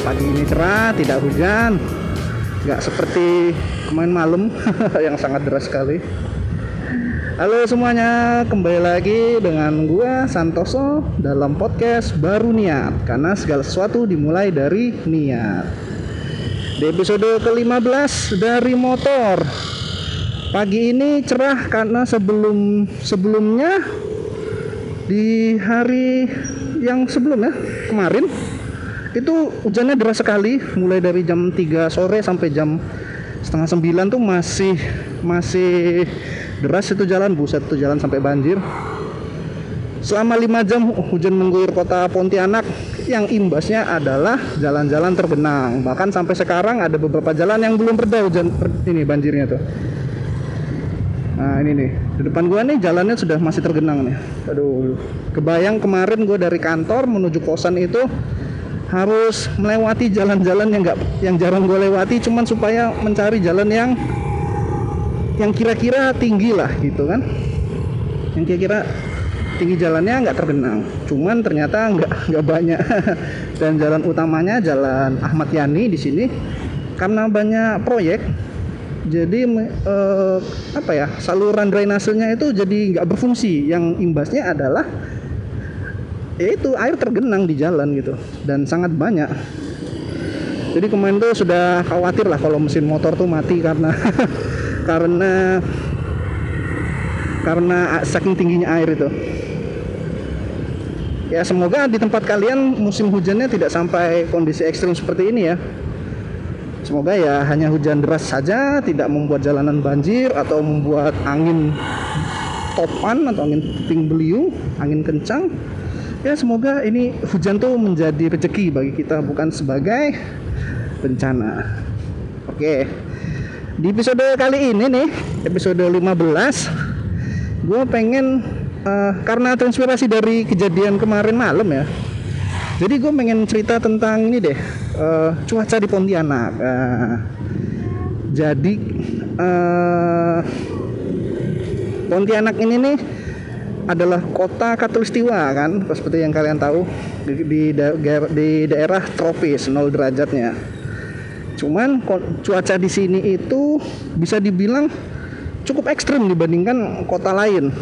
pagi ini cerah, tidak hujan. Nggak seperti kemarin malam yang sangat deras sekali. Halo semuanya, kembali lagi dengan gua Santoso dalam podcast Baru Niat Karena segala sesuatu dimulai dari niat Di episode ke-15 dari motor Pagi ini cerah karena sebelum sebelumnya di hari yang sebelumnya kemarin itu hujannya deras sekali mulai dari jam 3 sore sampai jam setengah sembilan tuh masih masih deras itu jalan buset tuh jalan sampai banjir. Selama lima jam hujan mengguyur kota Pontianak yang imbasnya adalah jalan-jalan terbenang bahkan sampai sekarang ada beberapa jalan yang belum reda hujan ini banjirnya tuh. Nah ini nih di depan gua nih jalannya sudah masih tergenang nih. Aduh, kebayang kemarin gua dari kantor menuju kosan itu harus melewati jalan-jalan yang nggak yang jarang gue lewati, cuman supaya mencari jalan yang yang kira-kira tinggi lah gitu kan. Yang kira-kira tinggi jalannya nggak tergenang, cuman ternyata nggak nggak banyak. Dan jalan utamanya jalan Ahmad Yani di sini karena banyak proyek jadi eh, apa ya saluran drainasenya itu jadi nggak berfungsi yang imbasnya adalah yaitu air tergenang di jalan gitu. Dan sangat banyak. Jadi kemarin tuh sudah khawatir lah kalau mesin motor tuh mati karena karena karena saking tingginya air itu. Ya semoga di tempat kalian musim hujannya tidak sampai kondisi ekstrim seperti ini ya. Semoga ya hanya hujan deras saja, tidak membuat jalanan banjir atau membuat angin topan atau angin puting beliung, angin kencang. Ya semoga ini hujan tuh menjadi rezeki bagi kita bukan sebagai bencana. Oke. Di episode kali ini nih, episode 15, gue pengen uh, karena transpirasi dari kejadian kemarin malam ya. Jadi gue pengen cerita tentang ini deh, uh, cuaca di Pontianak. Uh, jadi uh, Pontianak ini nih adalah kota katulistiwa kan, seperti yang kalian tahu di, di, di daerah tropis 0 derajatnya. Cuman cuaca di sini itu bisa dibilang cukup ekstrim dibandingkan kota lain.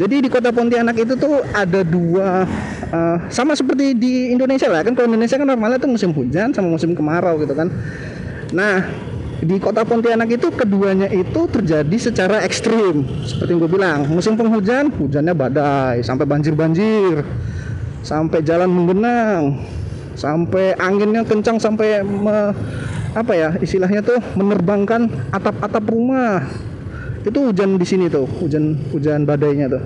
Jadi di kota Pontianak itu tuh ada dua uh, sama seperti di Indonesia lah kan kalau Indonesia kan normalnya tuh musim hujan sama musim kemarau gitu kan. Nah di kota Pontianak itu keduanya itu terjadi secara ekstrim. Seperti yang gue bilang musim penghujan hujannya badai sampai banjir-banjir sampai jalan menggenang sampai anginnya kencang sampai me, apa ya istilahnya tuh menerbangkan atap-atap rumah. Itu hujan di sini tuh hujan hujan badainya tuh.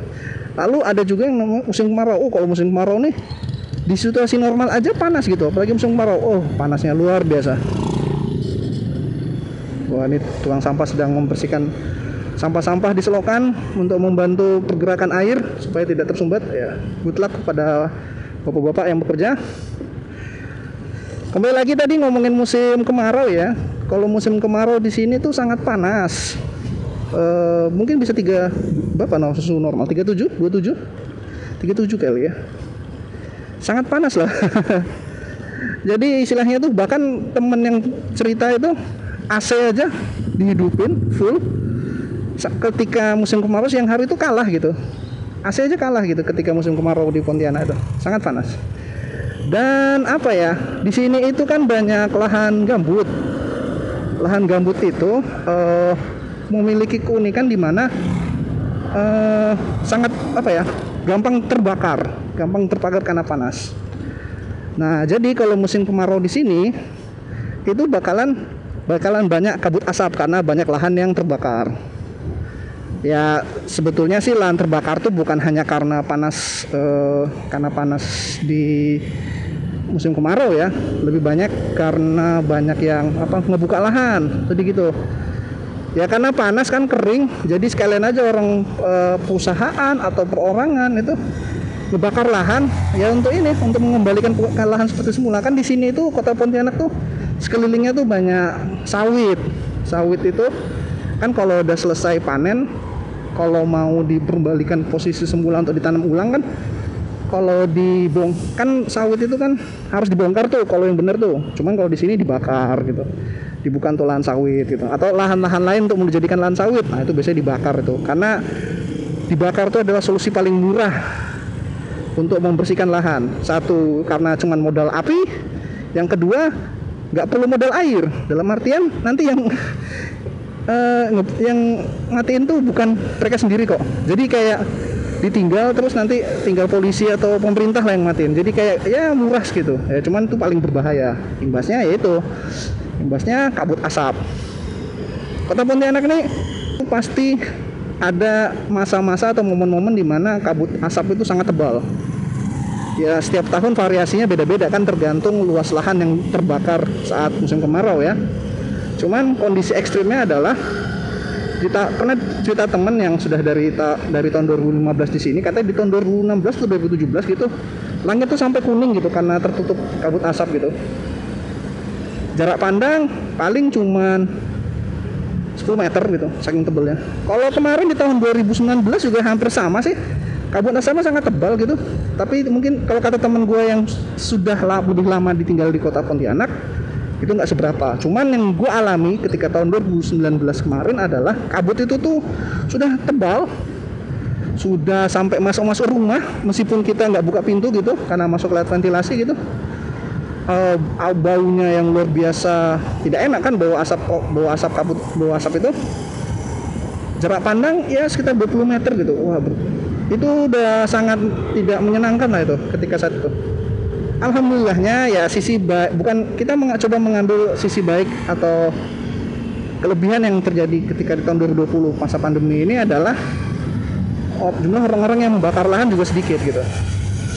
Lalu ada juga yang namanya musim kemarau. Oh kalau musim kemarau nih di situasi normal aja panas gitu apalagi musim kemarau. Oh panasnya luar biasa wah ini tukang sampah sedang membersihkan sampah-sampah di selokan untuk membantu pergerakan air supaya tidak tersumbat. Ya good luck kepada bapak-bapak yang bekerja. Kembali lagi tadi ngomongin musim kemarau ya. Kalau musim kemarau di sini tuh sangat panas. Uh, mungkin bisa tiga berapa no susu normal? 37 27 37 kali ya. Sangat panas lah. Jadi istilahnya tuh bahkan temen yang cerita itu AC aja dihidupin full. Ketika musim kemarau siang hari itu kalah gitu. AC aja kalah gitu ketika musim kemarau di Pontianak itu. Sangat panas. Dan apa ya di sini itu kan banyak lahan gambut. Lahan gambut itu uh, memiliki keunikan di mana uh, sangat apa ya gampang terbakar, gampang terbakar karena panas. Nah jadi kalau musim kemarau di sini itu bakalan bakalan banyak kabut asap karena banyak lahan yang terbakar. Ya sebetulnya sih lahan terbakar tuh bukan hanya karena panas uh, karena panas di musim kemarau ya, lebih banyak karena banyak yang apa ngebuka lahan, jadi gitu. Ya karena panas kan kering jadi sekalian aja orang e, perusahaan atau perorangan itu ngebakar lahan. Ya untuk ini untuk mengembalikan lahan seperti semula. Kan di sini itu kota Pontianak tuh sekelilingnya tuh banyak sawit. Sawit itu kan kalau udah selesai panen kalau mau dikembalikan posisi semula untuk ditanam ulang kan kalau dibong kan sawit itu kan harus dibongkar tuh kalau yang bener tuh. Cuman kalau di sini dibakar gitu. Dibuka untuk lahan sawit gitu. Atau lahan-lahan lain untuk menjadikan lahan sawit. Nah itu biasanya dibakar itu. Karena dibakar itu adalah solusi paling murah untuk membersihkan lahan. Satu karena cuman modal api. Yang kedua nggak perlu modal air. Dalam artian nanti yang uh, yang ngatiin tuh bukan mereka sendiri kok. Jadi kayak ditinggal terus nanti tinggal polisi atau pemerintah lah yang matiin. Jadi kayak ya murah gitu. Ya cuman itu paling berbahaya. Imbasnya yaitu imbasnya kabut asap. Kota Pontianak ini pasti ada masa-masa atau momen-momen di mana kabut asap itu sangat tebal ya setiap tahun variasinya beda-beda kan tergantung luas lahan yang terbakar saat musim kemarau ya. Cuman kondisi ekstrimnya adalah cerita pernah cerita temen yang sudah dari ta, dari tahun 2015 di sini katanya di tahun 2016 atau 2017 gitu langit tuh sampai kuning gitu karena tertutup kabut asap gitu. Jarak pandang paling cuman 10 meter gitu saking tebalnya kalau kemarin di tahun 2019 juga hampir sama sih kabut asapnya sangat tebal gitu. Tapi mungkin kalau kata temen gue yang sudah lebih lama ditinggal di kota Pontianak itu nggak seberapa. Cuman yang gue alami ketika tahun 2019 kemarin adalah kabut itu tuh sudah tebal sudah sampai masuk-masuk rumah meskipun kita nggak buka pintu gitu karena masuk lewat ventilasi gitu. Uh, baunya yang luar biasa tidak enak kan bau asap oh, bau asap kabut bau asap itu. Jarak pandang ya sekitar 20 meter gitu. Wah itu udah sangat tidak menyenangkan lah itu ketika saat itu. Alhamdulillahnya ya sisi baik bukan kita meng coba mengambil sisi baik atau kelebihan yang terjadi ketika di tahun 2020 masa pandemi ini adalah oh, jumlah orang-orang yang membakar lahan juga sedikit gitu.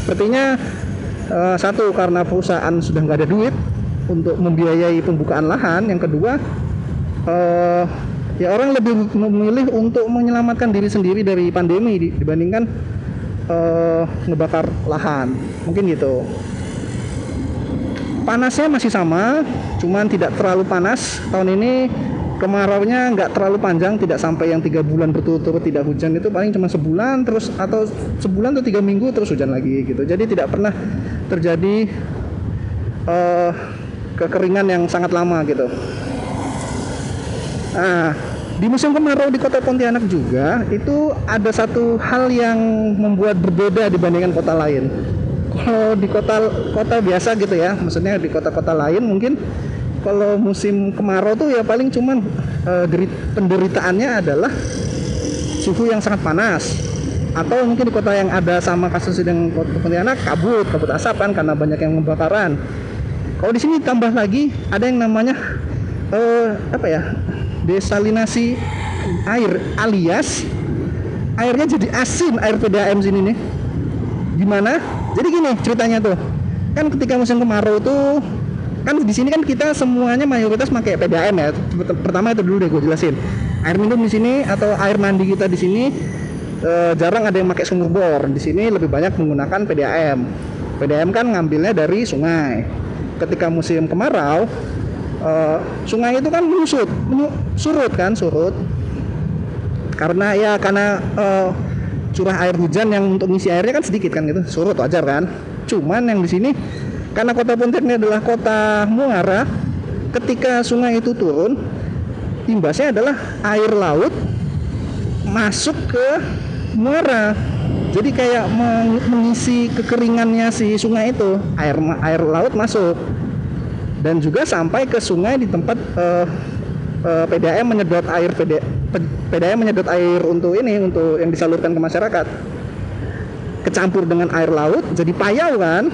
Sepertinya uh, satu karena perusahaan sudah nggak ada duit untuk membiayai pembukaan lahan. Yang kedua uh, ya orang lebih memilih untuk menyelamatkan diri sendiri dari pandemi dibandingkan uh, ngebakar lahan. Mungkin gitu. Panasnya masih sama cuman tidak terlalu panas. Tahun ini kemarau-nya nggak terlalu panjang tidak sampai yang tiga bulan berturut-turut tidak hujan. Itu paling cuma sebulan terus atau sebulan atau tiga minggu terus hujan lagi gitu. Jadi tidak pernah terjadi uh, kekeringan yang sangat lama gitu. Nah di musim kemarau di kota Pontianak juga itu ada satu hal yang membuat berbeda dibandingkan kota lain. Kalau di kota kota biasa gitu ya maksudnya di kota-kota lain mungkin kalau musim kemarau tuh ya paling cuman uh, penderitaannya adalah suhu yang sangat panas. Atau mungkin di kota yang ada sama kasus yang kota Pontianak kabut kabut asap kan karena banyak yang membakaran kalau di sini tambah lagi ada yang namanya uh, apa ya desalinasi air alias airnya jadi asin air PDAM sini nih. Gimana? Jadi gini ceritanya tuh. Kan ketika musim kemarau tuh kan di sini kan kita semuanya mayoritas pakai PDAM ya. Pertama itu dulu deh gue jelasin. Air minum di sini atau air mandi kita di sini eh, jarang ada yang pakai sumur bor. Di sini lebih banyak menggunakan PDAM PDAM kan ngambilnya dari sungai. Ketika musim kemarau eh, sungai itu kan menyusut surut kan surut. Karena ya karena eh, curah air hujan yang untuk ngisi airnya kan sedikit kan gitu. Surut wajar kan. Cuman yang di sini karena kota Pontianak ini adalah kota muara ketika sungai itu turun imbasnya adalah air laut masuk ke muara. Jadi kayak mengisi kekeringannya si sungai itu. Air air laut masuk dan juga sampai ke sungai di tempat uh, uh, PDAM menyedot air PD, PDAM menyedot air untuk ini untuk yang disalurkan ke masyarakat. Kecampur dengan air laut jadi payau kan?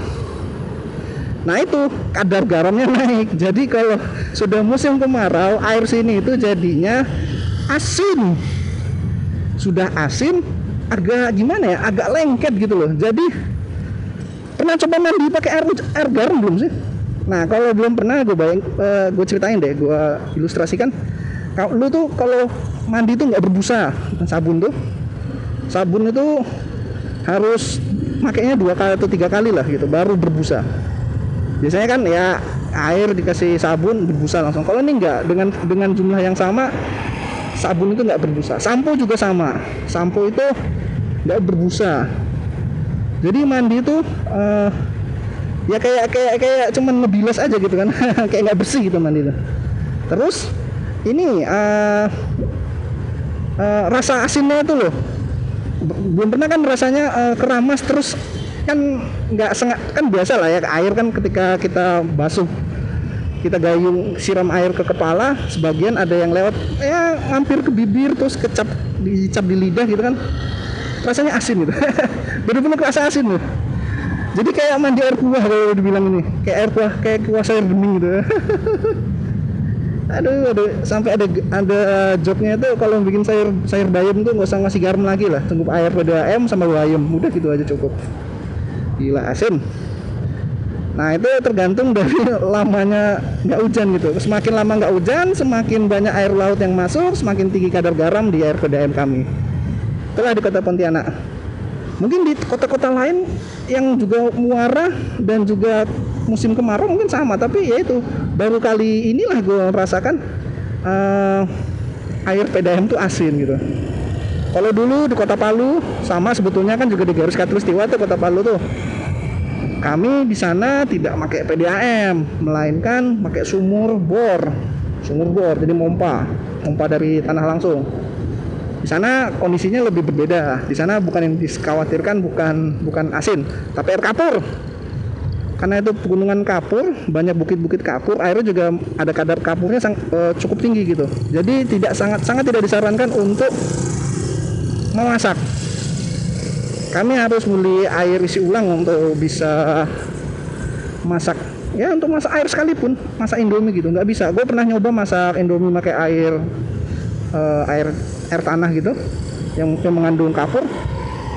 Nah itu kadar garamnya naik. Jadi kalau sudah musim kemarau air sini itu jadinya asin. Sudah asin agak gimana ya? Agak lengket gitu loh. Jadi pernah coba mandi pakai air air garam belum sih Nah kalau belum pernah gue bayang, uh, eh, gue ceritain deh, gue ilustrasikan. Kalau lu tuh kalau mandi tuh nggak berbusa sabun tuh, sabun itu harus makainya dua kali atau tiga kali lah gitu, baru berbusa. Biasanya kan ya air dikasih sabun berbusa langsung. Kalau ini nggak dengan dengan jumlah yang sama, sabun itu nggak berbusa. Sampo juga sama, sampo itu nggak berbusa. jadi mandi itu uh, ya kayak kayak kayak cuman ngebilas aja gitu kan. Kayak nggak bersih gitu mandi itu terus ini uh, uh, rasa asinnya itu loh. Belum pernah kan rasanya uh, keramas terus kan nggak sengat kan biasa lah ya air kan ketika kita basuh kita gayung siram air ke kepala sebagian ada yang lewat ya hampir ke bibir terus kecap dicap di lidah gitu kan. Rasanya asin gitu. Bener-bener kerasa asin loh jadi kayak mandi air kuah kalau dibilang ini. Kayak air kuah kayak kuah sayur bening gitu. Aduh aduh sampai ada ada joknya itu kalau bikin sayur sayur bayam tuh nggak usah ngasih garam lagi lah. Cukup air pada m sama bayam. Udah gitu aja cukup. Gila asin. Nah itu tergantung dari lamanya nggak hujan gitu. Semakin lama nggak hujan, semakin banyak air laut yang masuk, semakin tinggi kadar garam di air PDAM kami. Itulah di kota Pontianak mungkin di kota-kota lain yang juga muara dan juga musim kemarau mungkin sama tapi ya itu baru kali inilah gue merasakan uh, air PDAM itu asin gitu. Kalau dulu di kota Palu sama sebetulnya kan juga di garis katulistiwa tuh kota Palu tuh. Kami di sana tidak pakai PDAM melainkan pakai sumur bor sumur bor jadi pompa pompa dari tanah langsung di sana kondisinya lebih berbeda. Di sana bukan yang dikhawatirkan bukan bukan asin, tapi air kapur. Karena itu pegunungan kapur, banyak bukit-bukit kapur, airnya juga ada kadar kapurnya sang, e, cukup tinggi gitu. Jadi tidak sangat sangat tidak disarankan untuk memasak. Kami harus beli air isi ulang untuk bisa masak ya untuk masak air sekalipun masak indomie gitu nggak bisa gue pernah nyoba masak indomie pakai air uh, air air tanah gitu yang, yang mengandung kapur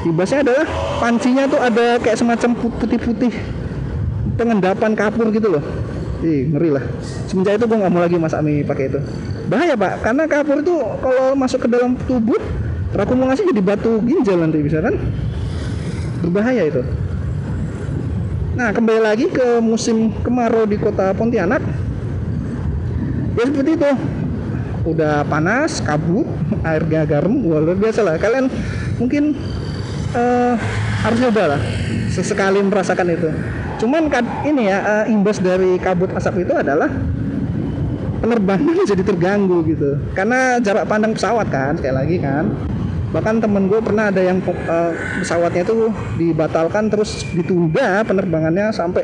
ibasnya adalah pancinya tuh ada kayak semacam putih-putih pengendapan kapur gitu loh Ih, ngeri lah. Semenjak itu gue nggak mau lagi masak mie pakai itu. Bahaya pak, karena kapur itu kalau masuk ke dalam tubuh terakumulasi jadi batu ginjal nanti bisa kan? Berbahaya itu. Nah kembali lagi ke musim kemarau di kota Pontianak. Ya seperti itu udah panas kabut airnya garam wah luar biasa lah. Kalian mungkin uh, harus nyoba lah sesekali merasakan itu. Cuman kan ini ya uh, imbas dari kabut asap itu adalah penerbangan jadi terganggu gitu. Karena jarak pandang pesawat kan sekali lagi kan. Bahkan temen gue pernah ada yang uh, pesawatnya itu dibatalkan terus ditunda penerbangannya sampai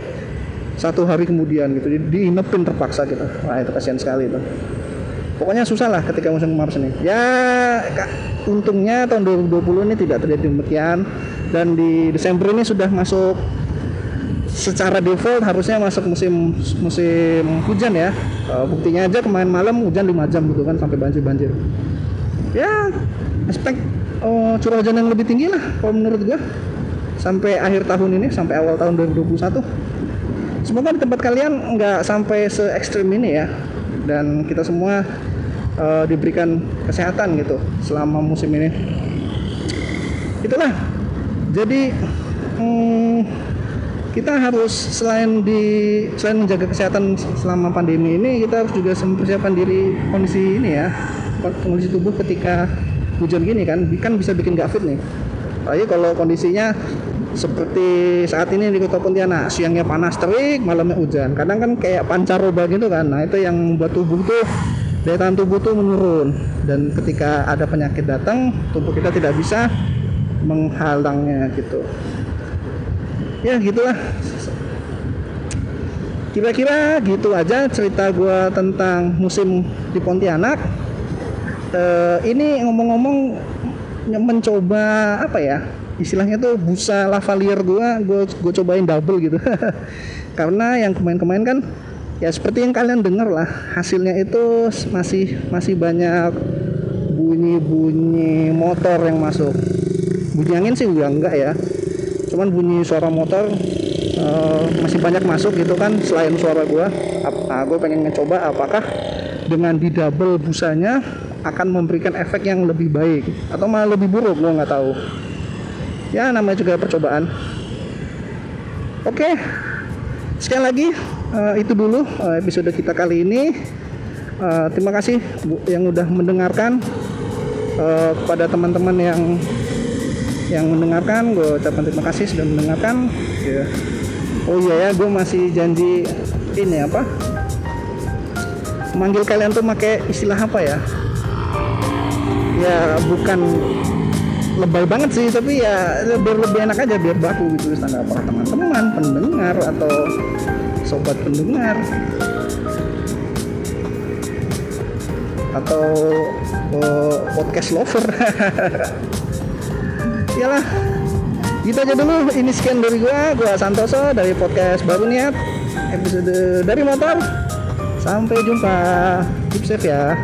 satu hari kemudian gitu. Diinepin terpaksa gitu. Wah itu kasihan sekali itu pokoknya susah lah ketika musim kemarau ini. Ya untungnya tahun 2020 ini tidak terjadi demikian dan di Desember ini sudah masuk secara default harusnya masuk musim musim hujan ya. Uh, buktinya aja kemarin malam hujan 5 jam gitu kan sampai banjir-banjir. Ya aspek uh, curah hujan yang lebih tinggi lah kalau menurut gua. Sampai akhir tahun ini sampai awal tahun 2021 semoga di tempat kalian nggak sampai se ekstrim ini ya dan kita semua uh, diberikan kesehatan gitu selama musim ini. Itulah. Jadi hmm, kita harus selain di selain menjaga kesehatan selama pandemi ini kita harus juga mempersiapkan diri kondisi ini ya. Kondisi tubuh ketika hujan gini kan kan bisa bikin gak fit nih. Apalagi kalau kondisinya seperti saat ini di Kota Pontianak siangnya panas terik malamnya hujan. Kadang kan kayak pancaroba gitu kan. Nah itu yang membuat tubuh tuh daya tahan tubuh tuh menurun. Dan ketika ada penyakit datang tubuh kita tidak bisa menghalangnya gitu. Ya gitulah. Kira-kira gitu aja cerita gue tentang musim di Pontianak. Uh, ini ngomong-ngomong mencoba apa ya istilahnya tuh busa lavalier gua gue gue cobain double gitu. Karena yang kemarin-kemarin kan ya seperti yang kalian dengar lah hasilnya itu masih masih banyak bunyi-bunyi motor yang masuk. Bunyi angin sih udah enggak ya. Cuman bunyi suara motor uh, masih banyak masuk gitu kan selain suara gua. Nah, gue pengen ngecoba apakah dengan di double busanya akan memberikan efek yang lebih baik atau malah lebih buruk gue nggak tahu ya namanya juga percobaan. Oke sekali lagi. Uh, itu dulu uh, episode kita kali ini. Uh, terima kasih yang udah mendengarkan. Uh, kepada teman-teman yang yang mendengarkan gue ucapkan terima kasih sudah mendengarkan. Ya. Oh iya ya gue masih janji ini apa? Manggil kalian tuh pakai istilah apa ya? Ya bukan lebay banget sih tapi ya biar lebih enak aja biar baku gitu. Standar apa teman-teman pendengar atau sobat pendengar. Atau oh, podcast lover. Iyalah gitu aja dulu. Ini sekian dari gua gua Santoso dari podcast baru niat episode dari motor. Sampai jumpa. Keep safe ya